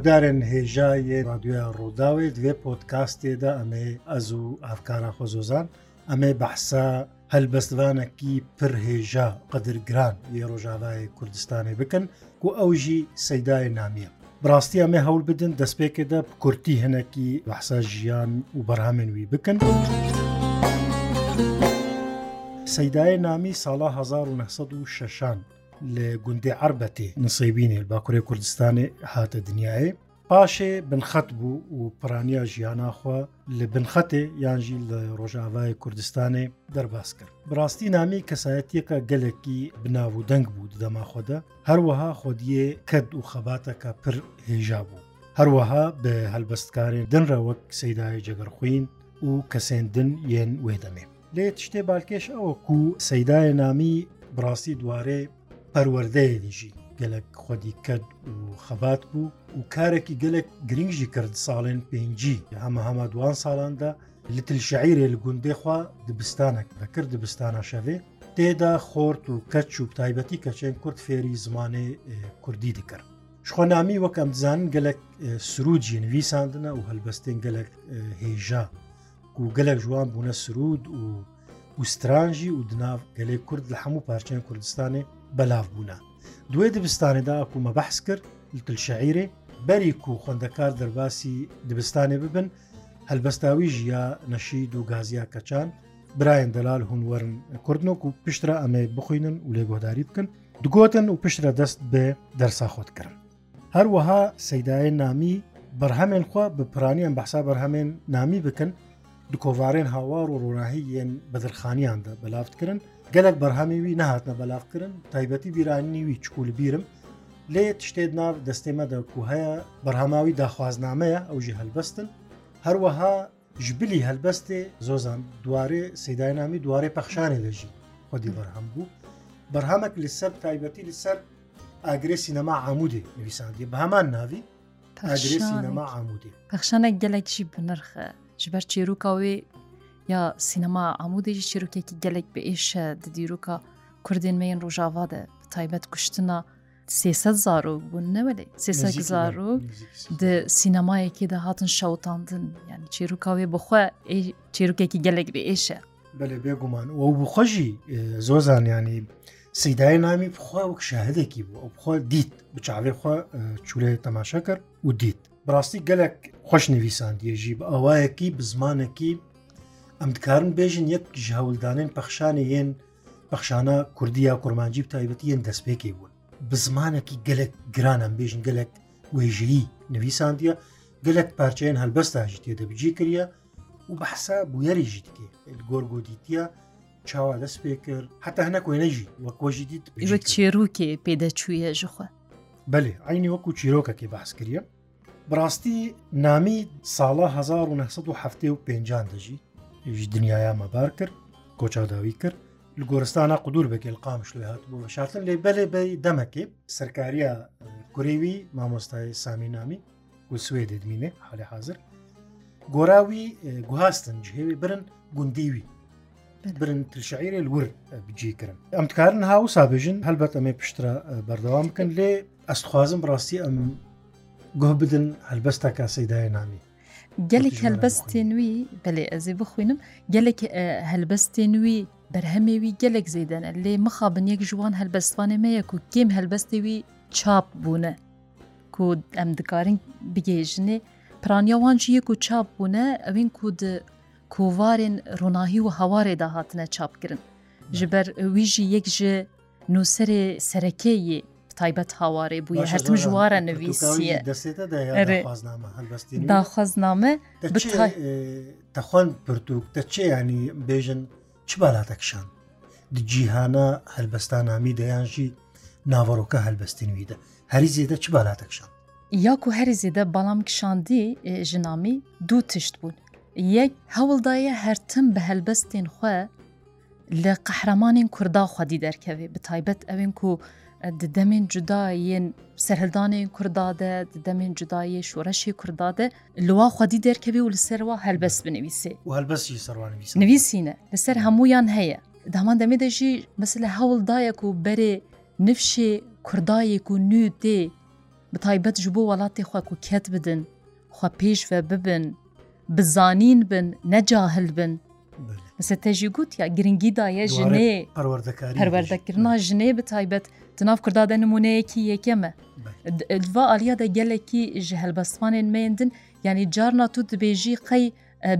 هۆدارن هێژایە رادیۆە ڕووداوێ دوێ پۆتکاستێدا ئەمێ ئەز و ئافکارە خۆزۆزان ئەمێ بەحسا هەلبەستوانەکی پرهێژا قەدرگران یە ڕۆژاوای کوردستانی بکەن و ئەوژی سەدای نامیە بڕاستی ئەمێ هەوڵ بدن دەستپێکدا کورتی هەنەکی بەحسا ژیان و بەرهامێنوی بکەن. سەدای نامی ساڵا 1960 شان لە گوندی عربەتی نسەیبینی باکوورێ کوردستانی هاتە دنیاە پاشێ بنخەت بوو و پرانیا ژیانناخوا لە بنخەتێ یانژی لە ڕۆژاوای کوردستانی دەرباس کرد. بڕاستی نامی کەسایەتیەکە گەلێکی بناو و دەنگ بوو دەماخۆدە هەروەها خۆدیە کەد و خەباتەکە پر هێژا بوو. هەروەها بە هەلبەستکارێن دنراوەک سەدای جگەرخوین و کەسێندن یەن وێدەمێ. لێت شتێ بالکێش ئەوە کو سەدای نامی بڕاستی دوارێ پەروەردەیە دیژی گەلک خودی کەد و خەبات بوو و کارێکی گەلک گرنگژی کرد ساڵێن پێنجی هەمە هەمە دوان ساڵاندا لتل شعیرێ لە گوندێخوا دبستانە دەکرد دبستانە شەوێ تێدا خۆرت و کەچ و تایبەتی کەچێن کورد فێری زمانێ کوردی دکرد شخۆنامی وەکەم زانن گەلک سروجی نویساندنە و هەلبەستین گەلک هێژا و گەلک جوان بوونە سرود و وسترانژی و دناو گەلەی کورد لە هەموو پارچەن کوردستانی بەلاو بوونە دوێ دبستانێدا ئەکومە بەحس کرد لتلشعیرێ بەری و خوندەکار دەرباسی دبستانێ ببن هەلبەستاوی ژیا نەشید و گازیا کەچان براین دەلال هوونوەرن کوردنۆک و پشترە ئەمێ بخوێنن و لێگۆداری بکەن دوگۆتن و پشترە دەست بێ دەرسا خۆتکردن هەروەها سەدایە نامی بەرهەمێن خوا بپرانیان بەحسا بەرهەمێن نامی بکەن دکۆوارێن هاوار و ڕووناهیەن بەدرخانیاندا بەلافتکردن گەلک بەرهەمیوی نەهاتنە بەلاافکردن تایبەتی بیرانیوی چکول بیرم لێ تشتێت ناو دەستێمەدا کو هەیە بەرهەماوی داخوازنامەیە ئەوژی هەلبەستن هەروەها ژبلی هەلبەستێ زۆزان دوارێ سەداینامی دوارێ پەخشانێ لەژی خودی بەرهەم بوو بەرهەمەك لەسەر تایبەتی لەسەر ئاگرێ سینەما عمودی نویساندی بە هەمان ناوی تاگرێ سینەما عمودی پەخشانە گەلێکشی بنرخە ji ber çêroka wê یا سینەما ئامودێژی چیرۆکێکی گەلێک بە ئێشە دیروکە کوردێنمەین ڕۆژاوادە تایبەت کوشتنە سێسە زارۆک بوون نەوەێ سێسە زارۆک سینەمایەکی داهاتن شەوتاندن یعنی چیرروکاوێ بخوا چیرروکێکی گەلێک بە ئێشە بەێ بێگومان ئەو بخۆشی زۆر زانیانی سیدای نامی بخوا وەک شاهدێکی بوو ئەو بخوا دیت بچاوێخوا چولێ تەماشە کرد و دیت بڕاستی گەلێک خۆشنویسان دیێژی بە ئەوایەکی بزمانێکی ئەم دکارن بێژن یەک ژهولدانێن پەخشانە یەن پەخشانە کوردی یا کوڕمانجی تایبەتی یەن دەستپێکی بوون بزمانێکی گەلک گرانم بێژن گەلک وێژیی نویساندیە گەلک پارچەیەن هەلبەستاژی تێدەبجی کردە و بەحسا بویەریژی دیکێ گۆرگۆدیتە چاوا دەست پێ کرد حتا هەنە کوێنەژی وە کۆژی دیت چێروکێ پێدەچویە ژخوا بەێ عینی وەکو چیرۆکەکی باس کردە بڕاستی نامی ساڵە 1970 دەژی ئەوش دنیاە مەبار کرد کۆچاداوی کرد لە گۆرستانە قودور بکەل قامش لێ هات بوو شاتن لێ بەلێ بەی دەمەکێ سەرکاریە کوریوی مامۆستای سامینامی و سوێ دەدمینێ حالە حاضر گۆراوی گوهاستن جهێوی برن گوندیوی برن تشعیر ور بجیکردن ئەم تکارن ها و سابژن هەلبەت ئەمێ پشترا بەردەوام بکەن لێ ئەستخوازم ڕاستی ئەم گۆ بدن هەلبەستا کاسەیدای نامی gelek helbestê nûî belê ez ê bixwînim gelek helbestê nûî berhemê wî gelek zêdene lê mixabin yek ji wan helbestvanê me ye ku kêm helbestê wî çap bûne ku em dikarin bigêjinê piraniya wan jî yek ku çap bûne evên ku di kovarên ronahî û hewarê da hatine çapkirin ji ber wî jî yek ji nûserê serekeyê تایبەت هاوارێ بووە هەرتم ژوارە نوویسیە داخوازنامە دەخواۆن پرتوک دەچێ ینی بێژن چ بالاتەکشان جیهانە هەلبەستانامی دەیانژی ناوەڕۆکە هەلبەستینویدا هەری زێدە چ بالاتەکشان یاک و هەری زێدە بەڵام کشاندی ژنامی دوو تشت بوون یەک هەوڵدایە هەرتم بە هەلبەستین خوێ لە قەحرەمانین کووردا خودی دەرکەوێ بە تایبەت ئەوین و demên cudayên serhildanên Kurda de demên cudayê şoreşê Kurda de li wa xwedî derkevî û li serwa helbest binivîsê Nivîsîne li ser hemûyan heye Deman demê de jî mesela hewildayek û berê nifşê Kurdayek û nû dê bi taybet ji bo welatê xwe ku ket bidin xwe pêş ve bibin bizanîn bin necahil bin مثل تەژی گوت یا گرنگی دایە ژنێ پەروەردەکردنا ژنێ بتایبەت تناف کردادە نمونەیەکی یەکەمە دوا ئالیادا گەلێکی ji هەلبەستوانên meyndin yanî carna tu dibêjî qey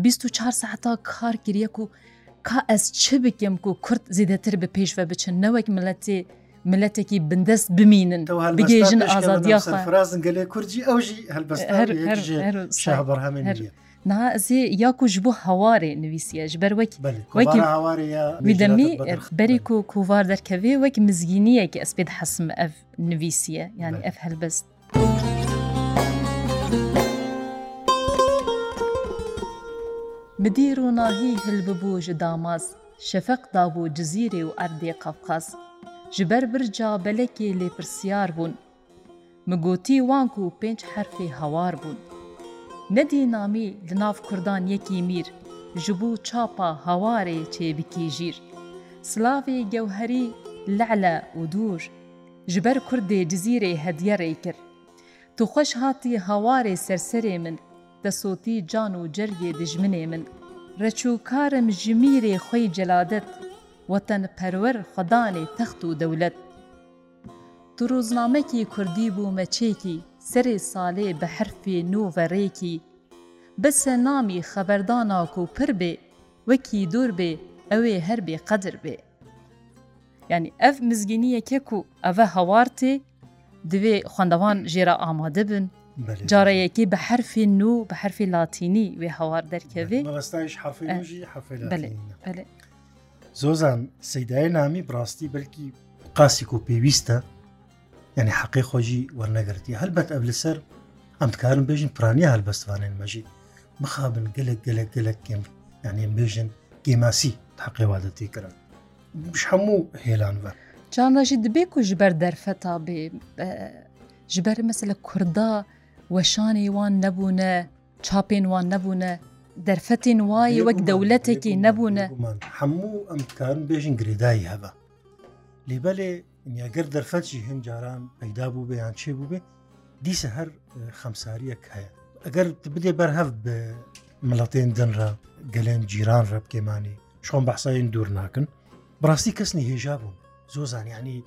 24 saata kar kiriye ku ka ez çi bikim ku Kurd zêdetir bi pêş ve biçin newek milletê milletekî bindest bimînin bigêjin azadiya xwe gelê Kurcî ew jî helbest نازی یاکو ji بۆ هەوارێ نوویسیە ji بەر وەک ویدەمی بەری و کووار دەرکەوێ وەک مزگینیەکی ئەس پێت حەسم ئەف نوویسیە یعنی ئەف هەلبەست. Midîr û nahî hilbibû ji damaz, şefeq dabû cizîrê û erdê qafqas, ji ber birca belekê lêpirsiyar bûn. Migotî wan ku pênc herfê hewar bûn. نەدینامی لە ناف کوردان یەکی میر ژبوو چاپا هەوارێ چێبکی ژیر سلاوێ گەوهەری لەعلە و دوور ژبەر کوردێ جززیرێ هەدیەڕێ کرد تو خوۆش هاتی هەوارێ سەرسەرێ من دەسۆتی جان و جەرگێ دژمنێ من ڕەچووکارم ژمیرێ خۆی جەلادت وەتەن پەروەر خەدانێ تەخت و دەولەت دوڕۆزنامەکی کوردی بوو مەچێکی سرێ ساڵێ بە حرفێ نوڤەڕێکی بەسە نامی خەبەرداناک و پر بێ وەکی دوور بێ ئەوێ هەر بێ قەدر بێ یعنی ئەف مزگینیەکێک و ئەوە هەوارتێ دوێ خوندەوان ژێرە ئامادە بن جارەیەکی بە حرفی نو بە حرفی لاتینی وێ هەوار دەرکەوێ زۆزان سەدای نامی بڕاستی بەلکی قاسیک و پێویستە یعنی حقی خۆشی وەرنەگرتی هەلبەت ئەب لەسەر ئەمتکارن بێژین پرانی هەلبەستوانێن مەژید مخابن گەلک گەلک گەلک گێم یعنی بێژن گێماسی تاقیوادەتی کرن هەموو هێلانوە چاڕژی دبێ و ji ber derfeta bê ji ber mesela Kurda weşanê wan nebûne çapên wan nebûne derfetên wayê wek dewletekî nebûne hemû em karin bêjin girêdayî hebe lêbelê نیگەر دەرفەتی هەم جاران پەیدا بوو بەیان چێ بوو بێ دیسە هەر خەمساریەک هەیە ئەگەر بدێ بەرهەف بە مڵەتێن دنرا گەلێن جیران ڕەبکێمانی چۆن بەحساین دوور ناکن بڕاستی کەسنی هێژا بوون زۆ زانیانی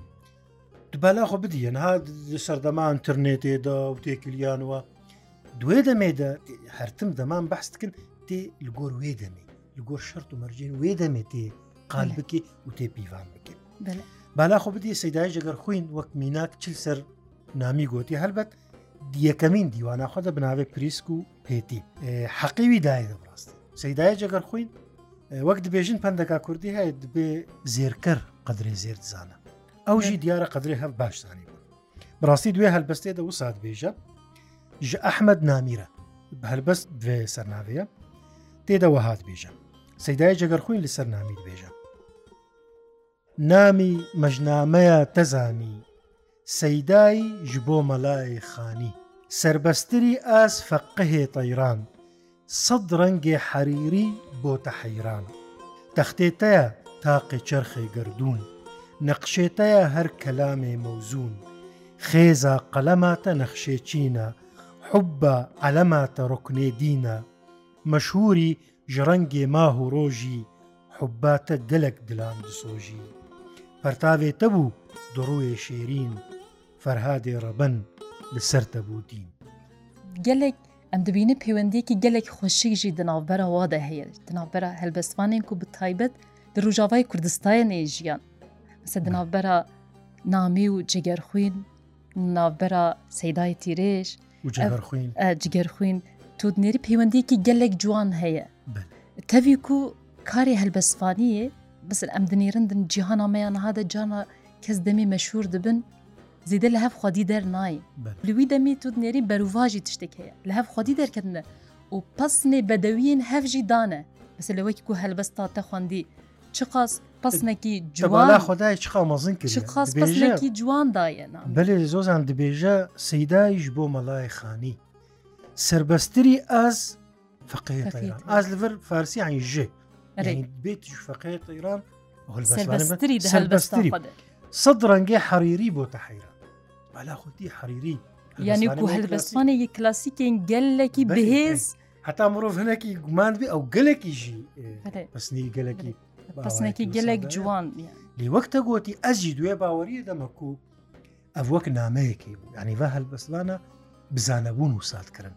دوبالاخۆ بدیە نها سەردەمان ترنێتێدا و تێکلیانەوە دوێ دەمێدە هەرتم دەمان بەستکن تێ لگۆر وێ دەمێ لگۆر شەرت و مەرجین وێ دەمێ تێ قال بکی و تێ پیوان بکەن. بالاخۆ بدی سەدایش ئەگەر خوین وەک میناک چل سەر نامی گوتی هەلبەت دیەکەمین دیوانەخوا دە بناوێ پریسک و پێتی حەقیوی دای دەڕاست سەدایە جگەر خوین وەک دبێژن پندەکە کوردی هەیە دبێ زێرکەر قدرێ زێر دزانە ئەو ژی دیارە قدرێ هەف باشزانانی بوون بڕاستی دوێ هەلبەستێ دە و سات بێژە ژە ئەحمد نامیرە هەلبەست دوێ سەرناوەیە تێدەوە هات بێژە سەدایە جگەر خوین لە سەر نامید بێژە نامی مەژنامەیە دەزانی سەیدایی ji بۆ مەلای خانی سربەستری ئاس فەقهێ تەیران سەد ڕەنگێ حەریری بۆتە حەیران تەختێتەیە تاقی چرخی گردون نەقشێتەیە هەر کەلامێ مەوزون خێزا قەلەماتە نەخشێ چینە حبە ئەلەماتە ڕکنێ دینە مەشهوری ژ ڕەنگێ ماه و ڕۆژی حباتە گەلک دلان دسۆژی پەرتاوێتە بوو دڕوێ شێرین فەرهادێ ڕەبەن لەسەرتە بوودیم گەلێک ئەم دەبینە پەیوەندێکی گەلێک خۆشیژی دناوبەرە وادە هەیە دناوبەرە هەلبەستوانێک و بتایبەت دە ڕژاوای کوردستانە نێژیان سە دناوبەرە نامی و جگەرخوین ناوبەرە سەدای تیرێش جگەرخوین تودنێری پەیوەندێکی گەلێک جوان هەیە تەوی و کاری هەلبەستوانیە مثل ئەم دنیرندن جیهانامەیان هادا جانا کەس دەمی مەشهور دەبن زیدە لە هەف خودی دەرنایی لوی دەمی تو دنێری بەروواژی تشتێک هەیە لە هەف خودی دەرکردنە و پسنێ بەدەویین هەفژی دانە مثل لەوەی کو هەلبەستا تەخواندی چقاس پسنەکی جوان خدای چ مەزن کرد جواندایەنا بەێ زۆزان دەبێژە سەدایش بۆ مەلای خانی سربەستری ئاز فقیان ئاز لەڤەر فارسی عنیژێ بێت فقەیە ئیران سەد ڕەنگە حەریری بۆ تە حەیران بالاخوتی حەریری یعنی و هەلبەستوانێکی کلاسیکین گەلێکی بهێز هەتا مرۆڤ هەنێکی گومان بێ ئەو گەلێکیژی پسنی گەلێکی پسنێکی گەلێک جوان لی وەکتە گوتی ئەزی دوێ باوەریە دەمەکو ئەف وەک نامەیەکی بوو ینیڤە هەلبەستوانە بزانەبوون و ساتکردن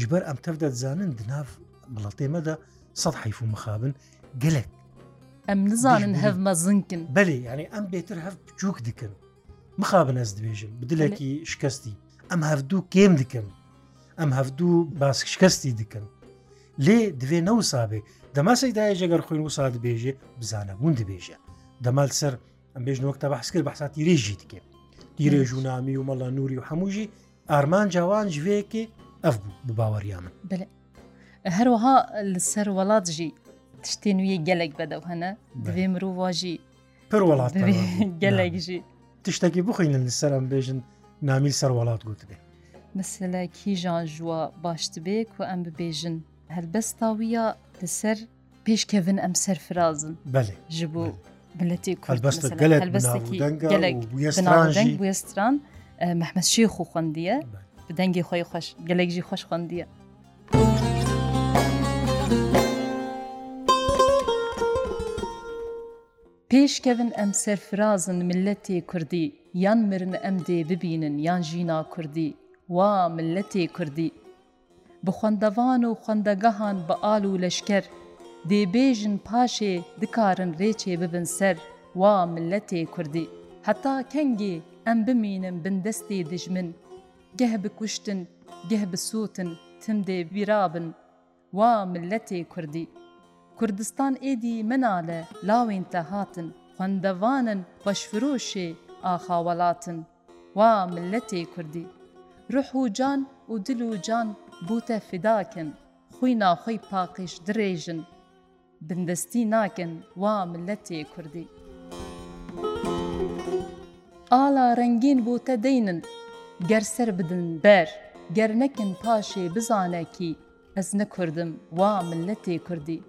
ژبەر ئەم تەف دەتزانن دناف بڵەتێمەدا سەد حیف و مخابن گەلک ئەم نزانن هەفمە زنکن بەێ ینی ئەم بێتر هەف بچووک دکن مخابن ئەس دبێژم بدلێکی شکستی ئەم هەفتوو کێم دکن ئەم هەفتوو باس شکستی دکن لێ دوێ نە سابێ دەماسەی دای جگەر خوین و ساات بێژێ بزانەبوون دەبێژە دەمال سەر ئەم بێژنەوەکتە بەحس کرد بەحساتی رێژی دکێ دیرێژ و نامی و مەڵە نووری و هەموژی ئارمان جاوان ژوەیەکێ ئەف بوو بباوەریا من هەروەها لەسەر وڵاتژی تشتێن وی گەلێک بەدەو هەنە دوێ مرۆ واژی پر وڵات گەلێکژی تشتێکی بخینن لەسەرم بێژن نامی سەر وڵات گوت بێ مثلە کیژان ژوە باشت بێ و ئەم ببێژن هەلبەستاویە لەسەر پێشکەون ئەم سەرفرازن بەێ ژ بوو بلەتی کوردستران مححمەد شێخ و خوندیە بدەنگی خۆی خۆش گەلێکژی خۆش خوندیە پێشکەون ئەم سەرفرازن ملەتی کوردی یان مرن ئەم دێ ببینن یان ژینا کوردی وا ملەتی کوردی bi xwendevان û xwendegehan bi al û leşker dêbêjin paşê dikarin rêçê bibin ser wa milletê Kurdî heta kengê em bimînin bin destê dijmin geh bikuştin geh bisûtin tim dê birabin wa milletê Kurdî کوردستان ئێدی منالە لاوێن تەهاتن خوندەوانن بەشفرۆشێ ئاخاوەڵاتن وا ملەتێ کوردی ڕح و جان و دل و جان بوتە فداکن خۆی ناخۆی پاقیش درێژن بندستی ناکن وا ملەتێ کوردی ئالا ڕەنگین بۆتە دەینن گەرسەر بدن بەر گەر نەکن پاشێ بزانەکی ئەس نەکردم وا ملەتێ کوردی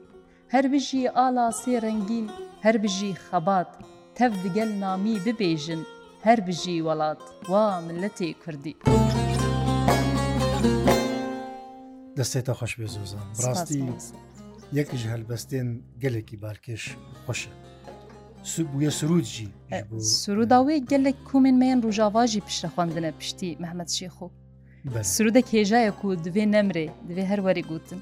هەر بژی ئالا سێ ڕەنگین هەر بژی خەبات تەف دگەل نامی ببێژن هەر بژی وڵات وا ملەتی کوردی. دەستێتە خۆش بێ زۆزان ڕاستی یەکیش هەلبەستێن گەلێکی بارکێش خۆشە. بووە سرودجی سروداوی گەلێک کومن مەیان ڕژاواژی پیشە خواندنە پشتی مەحمەد شێخۆ سرودە کێژایە و دوێ نەمرێ دوێ هەروەری گوتن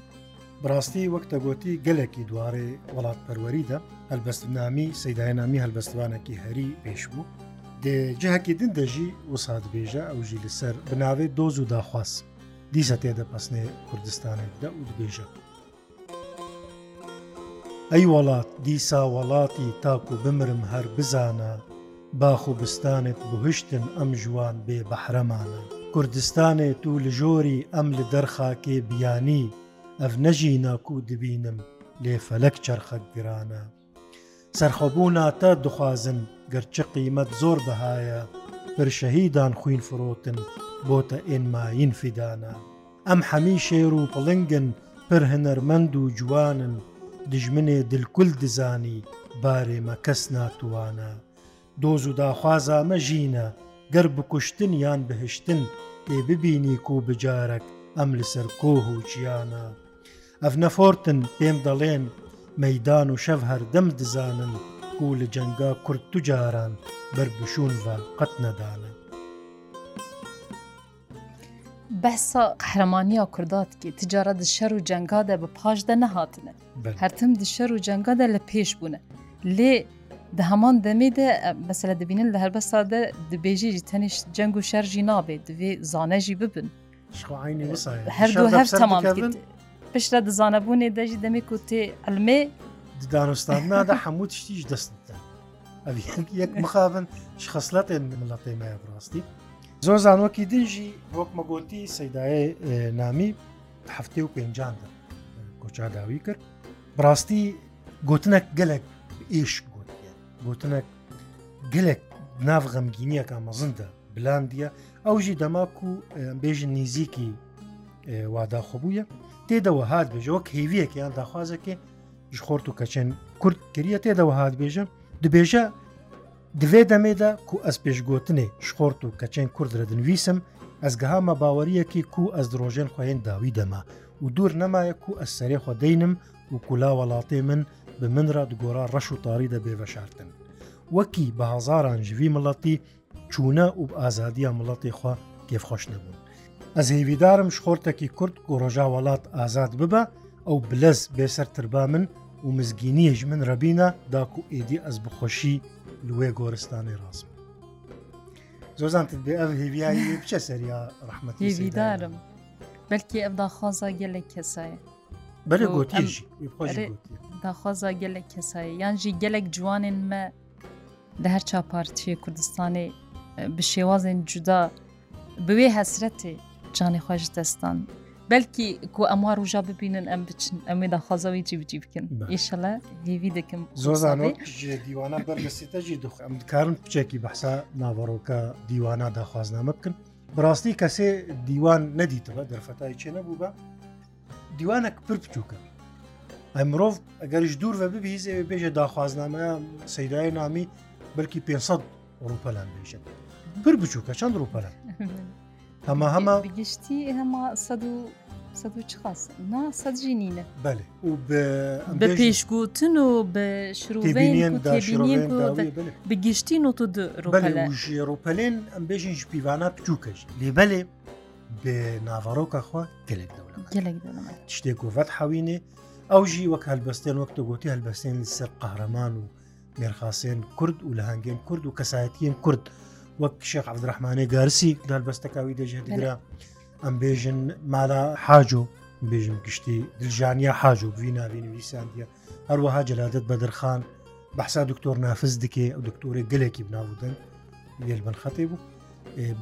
بڕاستی وەکتەگۆتی گەلێکی دوارێ وڵات پەروەریدا هەلبەستنامی سەداەنامی هەلبەستوانێکی هەری پێش بوو دێجهەکی دن دەژی وسات بێژە ئەوژی لەسەر بناوێ دۆز و داخواست دیسە تێدە پسنێ کوردستانێکدا و دبێژە ئەی وڵات دیسا وڵاتی تاکو بمرم هەر بزانە باخ و بستانێک بهشتن ئەم ژوان بێ بەحرەمانە کوردستانێت و لە ژۆری ئەم لە دەرخاکێ بیانی ئەف نەژی ناکو دبینم لێ فەلەک چرخەک گرانە سەرخەبوو ناتە دخوازن گەرچە قیمەت زۆر بەهایە پرشەهیدان خوین فرۆتن بۆتە ئێنماین فیدانە ئەم هەمی شێر و پڵنگن پر هەنەرمەند و جوانن دژمنێ دلکل دزانی بارێمە کەس ناتوانە دۆز و داخوازامە ژینە گەر بکوشتن یان بهشتن پێ ببینی و بجارەک ئەم لەسەر کۆه و جیانە ئەف نەفۆرتن پێم دەڵێن مەدان و شەف هەردەم دزانن و لە جەنگا کورت و جاران بربشون و قەت نەدانن بەسا قەرەمانیا کورداتکی تجارە د شەر و جەنگادە بە پاشدا نەهاتنە هەرتم د شەر و جەنگادە لە پێش بوونە لێ di heman demê de mesela dibînin li herbesta de dibêjî jî tenêş ceng û şer jî nabê divê zane jî bibin her her tamam پشتە دزانەبوونێ دەژی دەمی و تێ ئەلمێ دارستان نادا هەموو تشتیش دەستدا یەک مخابن چ خەسلاتێن مڵەتی مای ڕاستی زۆر زانوەکی دژی وەک مەگۆتی سەدایە نامی هەفتێ و پێنجاندا کۆچا داوی کرد بڕاستی گوتنەك گەلک ئێش گوت گوتنەك گەلک ناو غەمگینیەکە مەزندا بلاندە ئەوژی دەماک و بێژن نزیکی واداخۆبووە تێدەوە هاات بێژەوە کەیویەک یان داخوازەکێ ژ خۆرت و کەچێن کورد کردە تێدەوە هاات بێژە دبێژە دوێ دەمێدا کو ئەس پێشگوتنێ شخۆرت و کەچێن کوردرە دنویسم ئەسگەهامە باوەریەکی کو ئەس درۆژێن خۆیان داوی دەما و دوور نەمایە و ئەس سەرێ خۆ دەینم و کولا وڵاتێ من بە منرا دگۆرا ڕەش و تاری دەبێ بەشارتن وەکی بە هزاران ژوی مڵەتی چوونە و ئازادیە مڵەتی خوا کێفخۆش نەبوون ئەز هێویدارم شخۆرتێکی کورد گۆڕژا وڵات ئازاد ببە ئەو بلەز بێسەر تربا من و مزگینیەش من ڕبینە داکو ئێدی ئەس بخۆشی لێ گۆرستانی ڕاستم زۆزانت بێ ئەو هێویایی بچە سەریا ڕحمەتی هێویدارم بەلکی ئەمدا خۆزا گەلێک کەسایە بەرە گۆتیژی داخوازا gelek kesayê yan jî gelek ciwanên me di her çaparçiyê Kurdistanê bi şêwazên cuda bi wê hesretê جانێ خۆش دەستان. بەلکی کو ئەموار ڕژا ببینن ئەم بچن ئەمێ داخوازەوەی جی بجی بکەن یشەلە هێوی دەکەم زۆزانەوە دیوانە بەرگسیتەجی دخ ئەم دکارن کچێکی بەحسا ناوەڕۆکە دیوانە داخوازنامە بکەن بڕاستی کەسێ دیوان نەدیتەوە دەرفەتای چێ نەبوو بە دیوانە پڕ بچووکە ئەمرۆڤ ئەگەریش دوور بە ببیزێ بێژە داخوازنامە سەیدای نامی بەلکی 500 ڕوپەلان بێژێت پر بچووکە چەند ڕوپەلان. ئەمە هەمە گشتی هەمە سەد و ناسەجی نینە بە پێشگوتن و بە بگشتین و ژێڕۆپەلێن ئەم بێژینش پیوانە بچووکەش لێبەلێ بێ ناڤڕۆکە خوا گەلێک شتێک وڤەت حوینێ ئەو ژی وەک هەلبەستێن وەکتە گوتی هەلبەستێن سەر قەهرەمان و مێرخاسێن کورد و لە هەنگێن کورد و کەسایەتیان کورد. وەک شێخ عبدرحمانێ گارسی دەربەستەکەوی دەژێتگرا ئەم بێژن مالا حاجۆ بێژم گشتی دژانیا حاج و بوی ناوی نویساندیە هەروەها جلادت بە دەرخان بەحسا دکتۆر نافز دکێ ئەو دکتۆری گەلێکی بناودن لێل بن خەتی بوو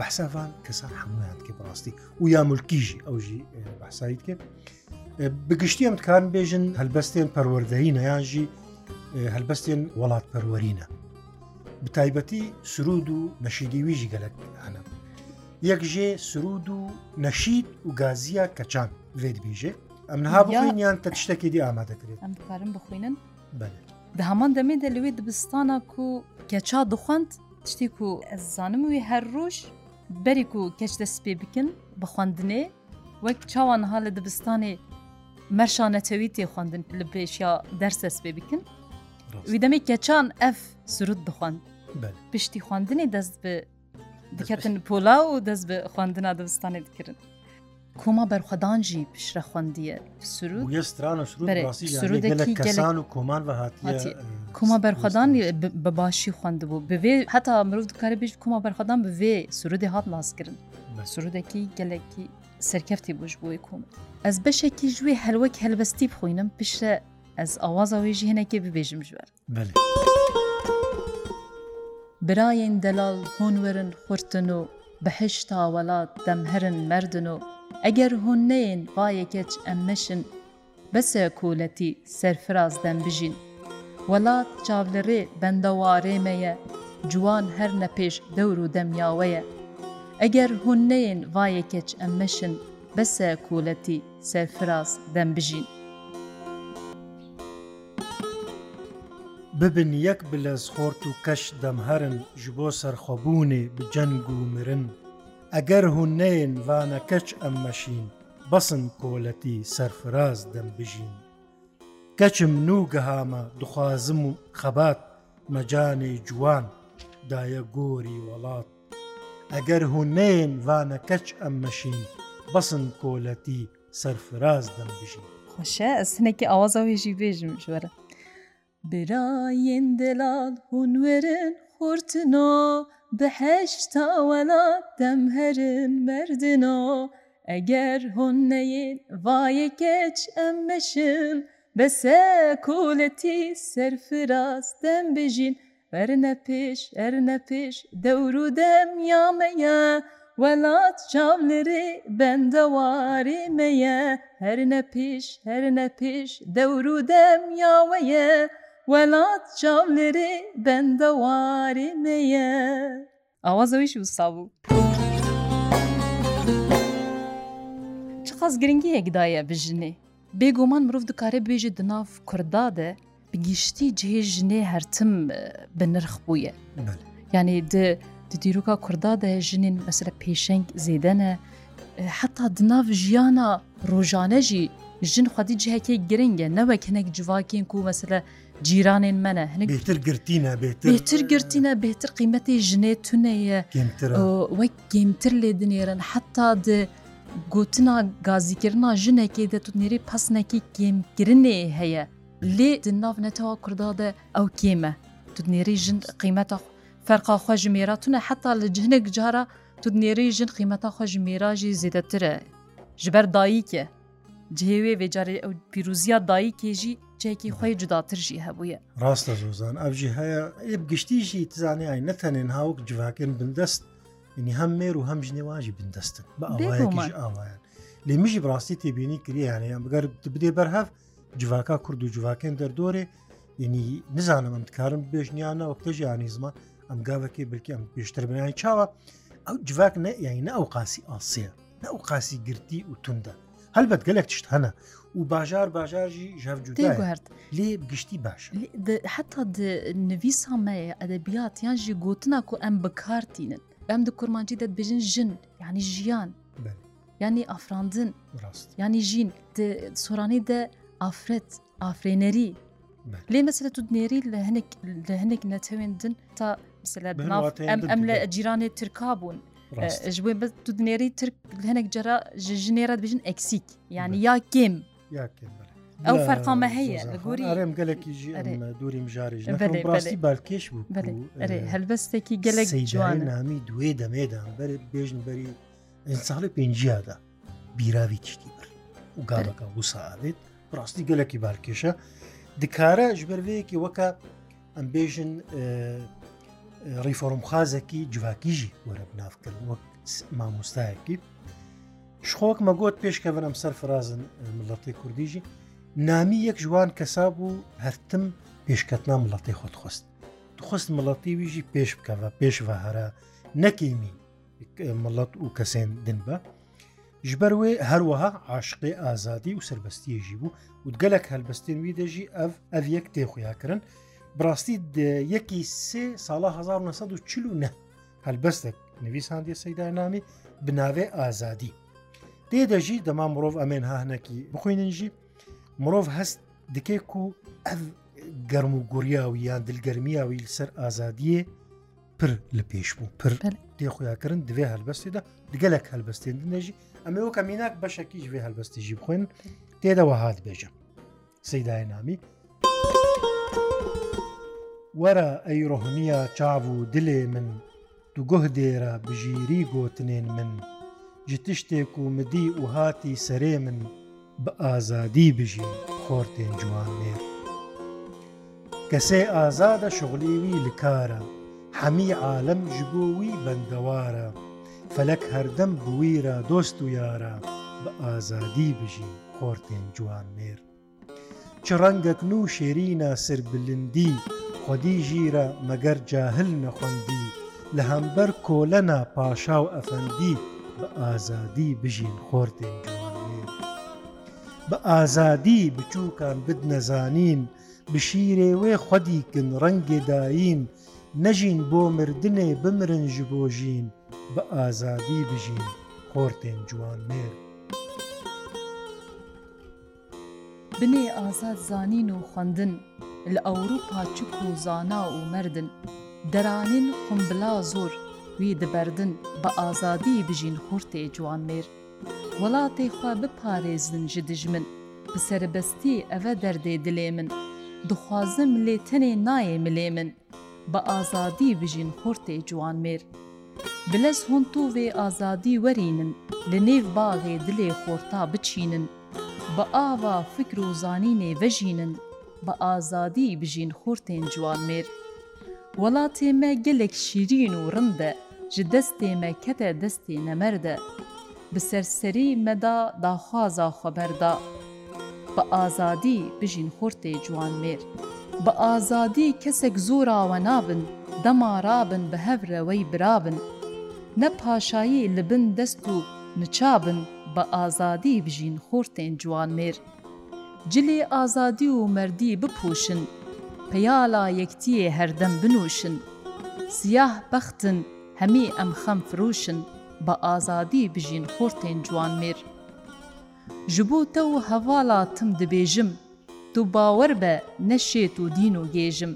بەحساوان کەسان هەمویان کە بڕاستی و یا ملکیژی ئەوژی بەسایت کرد بگشتی ئەم تکان بێژن هەلبەستێن پەروەردەینە یانژی هەلبەستێن وڵات پەروەرینە بتایبەتی سرود و نەشیدی ویژی گەلەکانە یەکژێ سرود و نەشید و گازیە کەچان وێت بیژێ ئەم نها بڵینیان تە شتێکی دی ئامادەکرێت ئەم کارم بخوێنن هەمان دەمێ دەلوێت دبستانە و کەچا دخواند تشتی و ئەزانم وی هەر ڕۆژ بەرێک و کەچ دەست پێ بکن بە خواندنێ وەک چاوانها لە دبستانێ مەرشانەتەوی تێ خواندن لە پێشیا دەرسەس پێ بکن وی دەمێ کەچان ئەف سرود بخواند پشتی خواندنی دەست بە دکەتن پۆلا و دەست بە خواندنا دەستانێ دکردن کۆما بەرخەدانجی پیشرە خوندیە سرودان و کۆمان کۆما بەرخەدان بە باشی خوندبوو بێ هەتا مرۆڤ دکارە بێژ کۆما بەرخەدان بێ سرودی هات لاسکردن سرودێکی گەلێکی سەرکەفتی بۆش بۆی کۆم ئەس بەشێکی ژوێ هەلوەک هەلبەستی بخۆینم پیشە ئەس ئاوازەوەێژی هەنێکی ببێژم ژوار. Birayên delal honwerin xurtin û bi hişta welat demherin merdin û Eger hûn neyên vayê keç em meşin, bese kuletî serfiraz dem bijîn. Welat çavlerê bendewarê me ye, ciwan her nepêş dewr û demyawe ye. Eger hûn neyên vayê keç em meşin, bese kuletî serfiraz dem bijîn. ببن یەک بلەز خۆرت و کەش دەمهرن ji بۆ سەرخۆبوونێ بجەنگ و مرن ئەگەر هون نەین وانە کەچ ئەم مەشین بەسن کۆلەتی سەرفراز دەم بژین کەچم نوگەهامە دخوازم و خەبات مەجانێ جوان دایە گۆری وڵات ئەگەر هون نەین وانە کەچ ئەم مەشین بەسن کۆلەتی سەرفراز دەم بژین خۆشە ئەسنێکی ئاوازەوێژی بێژم ژوەرە Birayên delal hûnwerin xurtin o Bi heşta welat demherin merdin o Eger hûn neyên vaye keç em meşin Bese kuletî serfiraz dem bijîn Erine pêş erine pêş dewrû dem ya me ye Welat çavleri bende varî me ye Herine pêş herine pêş dewrû dem ya we ye وەڵات چاولێرێ بەندەوارێ مەیە ئەوە زەویش وسا بوو چ قەس گرنگیەکدایە بژنێ بێگومان مرۆڤ دکارێ بێژێ دناف کوردادە بگیشتی جێژنێ هەرتم بە نرخ بووە یعنی د دیروکا کوردادە ژنین مەسرە پێشنگ زێدەنە حتا دناف ژیانە ڕۆژانەژی ژن خودی جهەکێ گرنگە نەوەکەنێک جوواکین و مەسرە جیرانên me ne hinek bêtir girtîne bêtir girtîne bêtir qîmetê jinê tune ye wek gemtir lê dinêrin heta di gotina gazîkirina jinekê de tunêrê pesnekî gemkirinê heye lê di nav netewa Kurda de ew kême tunêrê jin qîmeta ferqa xwe ji mêra tune heta li cihinek cara tunêrê jin qîmeta xwe ji mêra jî zêdetir e ji ber dayîk ye جهێوێ وێجارێ ئەو پیرروزیە دایکێژی جێکی خۆی جداترژی هەبووە ڕاستە زۆزان ئەبژی هەیە ئێ گشتیژی تزانانی ئای نەتەنێن هاوک جوواکردن بندەست ینی هەم مێر و هەم ژنێواژی بندەستن بە ئاوایەکیش ئاوایان لێ میژی بڕاستی تێبینی کریانیان بگەر بدێ بەرهەف جوواکە کورد و جوواکەن دەردۆرێ ینی نزانم ئەم کارم بێژنیانە وەکتەژیانی زمان ئەم گاوەکەی بلکی ئەم پێشتر بنیانی چاوە ئەو جوواک نە یاینە ئەو قاسی ئاسیە نە ئەو قاسی گرتی و توندە هەلبەت گەلێک تشت هەنە و باژار باژارژی ژەرجوگوارد لێ گشتی باش حتا نویسامەیە ئەدەبیات یان ژی گوتنا و ئەم بەکارتینن ئەم د کورمانجی دەبژن ژن یعنی ژیان ینی ئافراندن ینی ژین سۆرانی دە ئافرەت ئافرێنەری لێ مەسلە تو نێری لە هەنێک لە هەنێک نەتەوێندن تا ئەم لە جیرانێ ترکا بوون ji wê bi tu dinêrî tirk hinek cara ji jinêra dibêjin eksîk yani ya kêm ew ferqa me heye gorîm gelekî jî dorîm jarêjî balkêş bû helbestekî gelek ciwan namî duê demêdan berê bêjin berî salê pênciya da bîravî tiştî bir û gaveka wisa avêt rastî gelekî balkêşe dikare ji ber vêyekî weka em bêjin e ڕیفۆرم خازێکی جوواکیژی وەرە بنافکرد وەک مامۆستایەکی شخۆک مەگوت پێشکە بنم سەر فرازن مڵەتی کوردیژی نامی یەک جوان کەسا بوو هەرتم پێشکەتنا مڵەتی خۆت خۆست دخست مڵەتی ویژی پێش بکەوە پێشوە هەرە نەکیمی مڵەت و کەسێن دن بە ژبەر وێ هەروەها عاشقی ئازادی و سربەستیەژی بوو و گەلک هەلبەستێن وی دەژی ئەف ئەف یەک تێخویاکردن و بڕاستی یەکی سێ ساڵە 1940 هەلبەستێک نویساندی سەیدانامی بناوێ ئازادی دێ دەژی دەما مرۆڤ ئەمێن هاهنەکی بخوێننجی مرۆڤ هەست دکێک و ئەف گەرم و گوریاوی یان دلگەرمیاوی لەسەر ئازادیە پر لە پێش بوو پر دێخۆیاکردن دوێ هەلبەستێدا دگەلک هەلبەستێن نەژی ئەمەوە کە میناک بەشەکیش وێ هەلبەستیژی بخوێن تێدەوە هات بێژە سەیدای نامی وەرە ئەی ڕۆحنیە چاو و دلێ من دوگۆه دێرە بژیری گۆتنێن من ji tiştêk û midî û hatî serê min bi azadî bijî xortên ciwan mêr. Kesê azada şixlî wî li kara, hemî alem ji bo wî bendewara, felek herdem bi wî ra dost û yara bi azadî bijî xortên ciwan mêr. Çi rengek nû şêrîna sirbilindî خودی ژیرە مەگەر جاهل نەخۆندی لە هەمبەر کۆلەنا پاشا و ئەفەندی بە ئازادی بژین خۆردێن جوانێ بە ئازادی بچووکان بد نەزانین بشیرێ وێ خودی کن ڕەنگێ داین نەژین بۆ مردنێ بمرن ژ بۆ ژین بە ئازادی بژین خۆردێن جوانێر بنێ ئازاد زانین و خوندن لە ئەوروپا چک و زانا و مردن دەرانین خمبلا زۆر وی دەبەردن بە ئازادی بژین خورتێ جوانمێر وڵاتێ خوا بپارێزن ji دژمن bi serbestî eve derdê dilê min dixwazim lê tenê nayê milê min bi azadî bijîn xortê ciwanmêr Bilez hûn tu vê azadî werînin li nêv baغê dilê xorta biçînin bi ava fikr û zanînê vejînin بە ئازادی بژین خورتێن جوان مێر. وڵاتێمە گەلێک شیرین و ڕندە ji destême kete destê nemer de bi serserî me da daxwaza xeber da Bi azadî bijîn xurtê ciwan mêr Bi azadî kesek zora we nabin dema rabin bi hev re wê birabin Ne paşayî li bin dest û niçabin bi azadî bijîn xurtên ciwan mêr. cilê azadî û merdî bipûşin, peyala yektiyê herdem binûşin, Siyah bextin hemî em xem firûşin, بە ئازادی بژین خۆرتێن جوانمێر. ji bo te û hevala tim dibêjim, tu bawer be neşê û dîn û gêjim,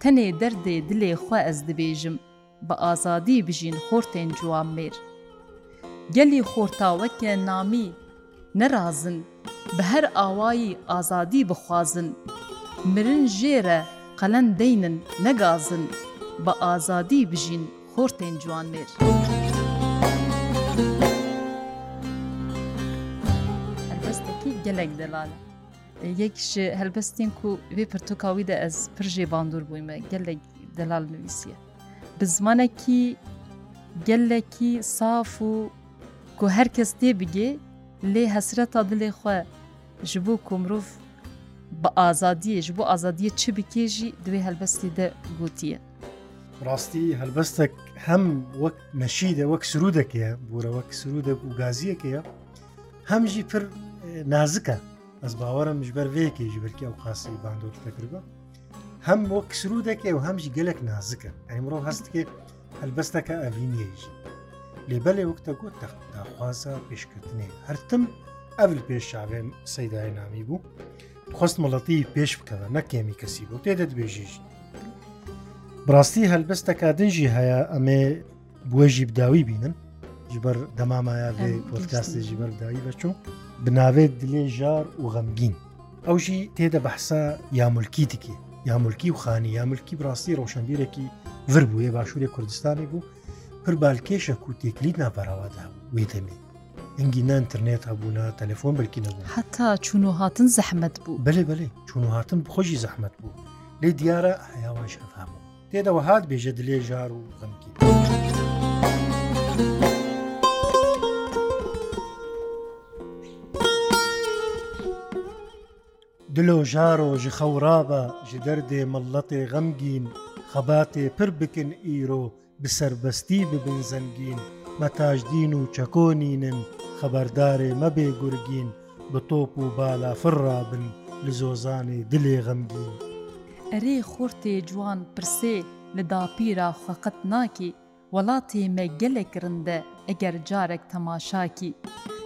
tenê derdê dilê xwe ez dibêjim, bi azadî bijîn xortên ciwan mêr. Gelî xorta weke namî, nerazin, بە هەر ئاوایی ئازادی بخوازن مرن ژێرە قەلەن دەینن نەگازن بە ئازادی بژین خۆرتێن جوان مێر. هەربەستێکی gelek delale. yek ji helbestên ku vê pirtûka wî de ez pir jê bandûr bûy me gelek delal nivîsiye. Bi zimanekî gelekî saf û ku herkes tê bigê lê hesreta dilê xwe ji bo ku mirov bi azadiyê ji bo azadiye çi bike jî divê helbestê de gotiye. ڕاستی هەلبەستێک هەم وەک نەشیدە وەک سرودەکەیە بورە وەک سرودە و گازیەکەیە هەمژی پر نازکە ئەس باوەرم ژبەر وەیەکێژی بەرکی ئەو قاسی باندۆتەکردە هەم وەک سرودەکەی و هەمژی گەلک نازکە ئەمڕۆ هەستکێ هەلبەستەکە ئەڤینێژی لێبەلێ وەکتە گوت تەخوازە پێشکردنێ هەرتم ئەل پێش چاوێن سەیدای نامی بوو خۆست مڵەتی پێش بکەوە نەکێمی کەسی بۆ تێ دەتبێژیش بڕاستی هەلبەستەکە دنجی هەیە ئەمێ بۆژی بداوی بینن جبەر دەمامایە بێ پۆتکاستی ژبەر داوی بەچوو بناوێت دلێ ژار و غەمگین ئەوژی تێدە بەحسا یاملکی تکی یاملکی و خانی یاملکی بڕاستی ڕۆشنبیرێکی ور بووە باشووری کوردستانی بوو پر بالکێشە و تێکلید ناپەراوادا وێتەمی ئەنگینان ترنێت هەبوونا تەلفۆن بلکی نەبوو حتا چون و هاتن زەحمت بوو بلێ بلێ چون و هاتن بخۆشی زەحمت بوو لێ دیارە هیاوان شەفامە تێدەوە هات بێژە دلێ ژار و غەمکی دلۆ ژارۆ ژ خەورابە ji دەردێ مەڵەتێ غەمگین خەباتێ پر بکن ئیرۆ بسربەستی ببن زەنگین مەتاژدین و چەکۆنینن خەبەردارێ مەبێ گورگین بە تۆپ و بالافڕابن لە زۆزانی دلێ غەمگین ئەرێ خورتێ جوان پرسێ لە داپیرا خەقەت ناکی وڵاتێ مە گەلێک ڕندە ئەگەر جارێک تەماشاکی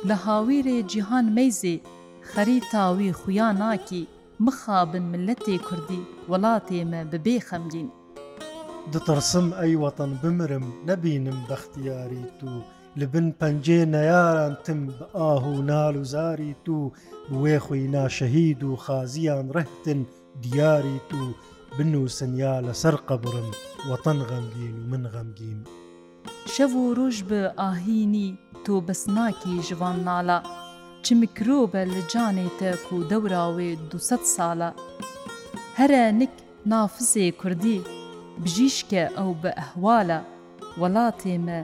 لە هاویرێ جیهان مەیزێ خەری تاوی خویا ناکی مخابن ملەتێ کوردی وڵاتێمە ببێ خەمگین دترسم ئەی وەتەن بمرم نەبینم بەختیاری تو لە بن پەنجێ نەیاران تم بە ئاه و نال و زاری تو وێ خۆی ناشەهید و خازیان ڕەتن دیاری تو بنووسنیا لەسەر قەبرم وەتەن غەمگین و من غەمگیم. شەو و ڕۆژ بە ئاهینی تۆ بەسناکی ژوان ناڵە چ میکرۆبە لە جانێتە و دەوراوێ دو ساڵە هەرە نک نافزێ کوردی بژیشکە ئەو بە ئەهواە وڵاتێمە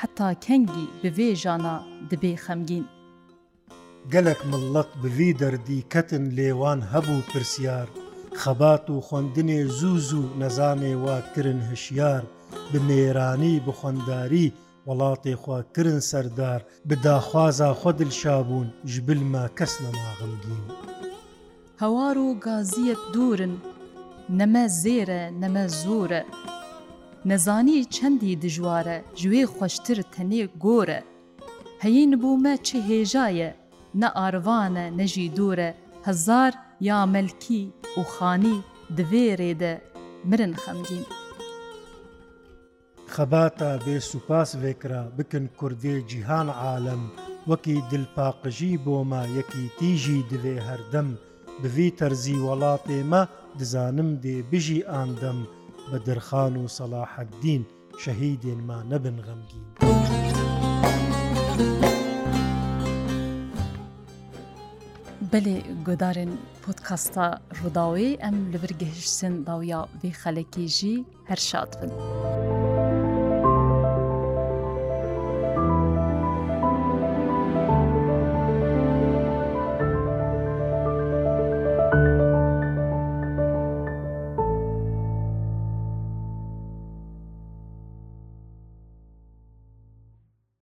حتا کەنگی بوێژانە دبێ خەمگین. گەلک مڵەت بوی دەردی کەتن لێوان هەبوو پرسیار، خەبات و خوندنێ زوز و نەزانێ واکردن هەشیار، بمێرانی بخۆنداری وڵاتی خواکردن سەردار بداخوازا خودل شابوون ژبلمە کەس نەماغمگین. هەوار و گازیەت دوورن، نەمە زێرە نەمە زۆرە نەزانی چەندی دژوارە ژوێ خوشتر تەنێ گۆرە هەین بوومە چ هێژایە نە ئاروانە نەژی دوورە هەزار یا مەلکی و خانی دوێرێدە مرن خەمگین خەباتە بێ سوپاس وێکرا بکن کوردێ جیهان عالم وەکی دلپاقژی بۆمە یەکی تیژی دوێ هەردەم بڤی تەرزی وڵاتێمە دزانم دێ بژی ئاندەم بە دەرخان و سەلاحەدین شەهیدێنما نەبن غەمگین. Belê gudarên podkasta Rudawê em li vir gehiştin dawiya vê xelekê jî her şad bin.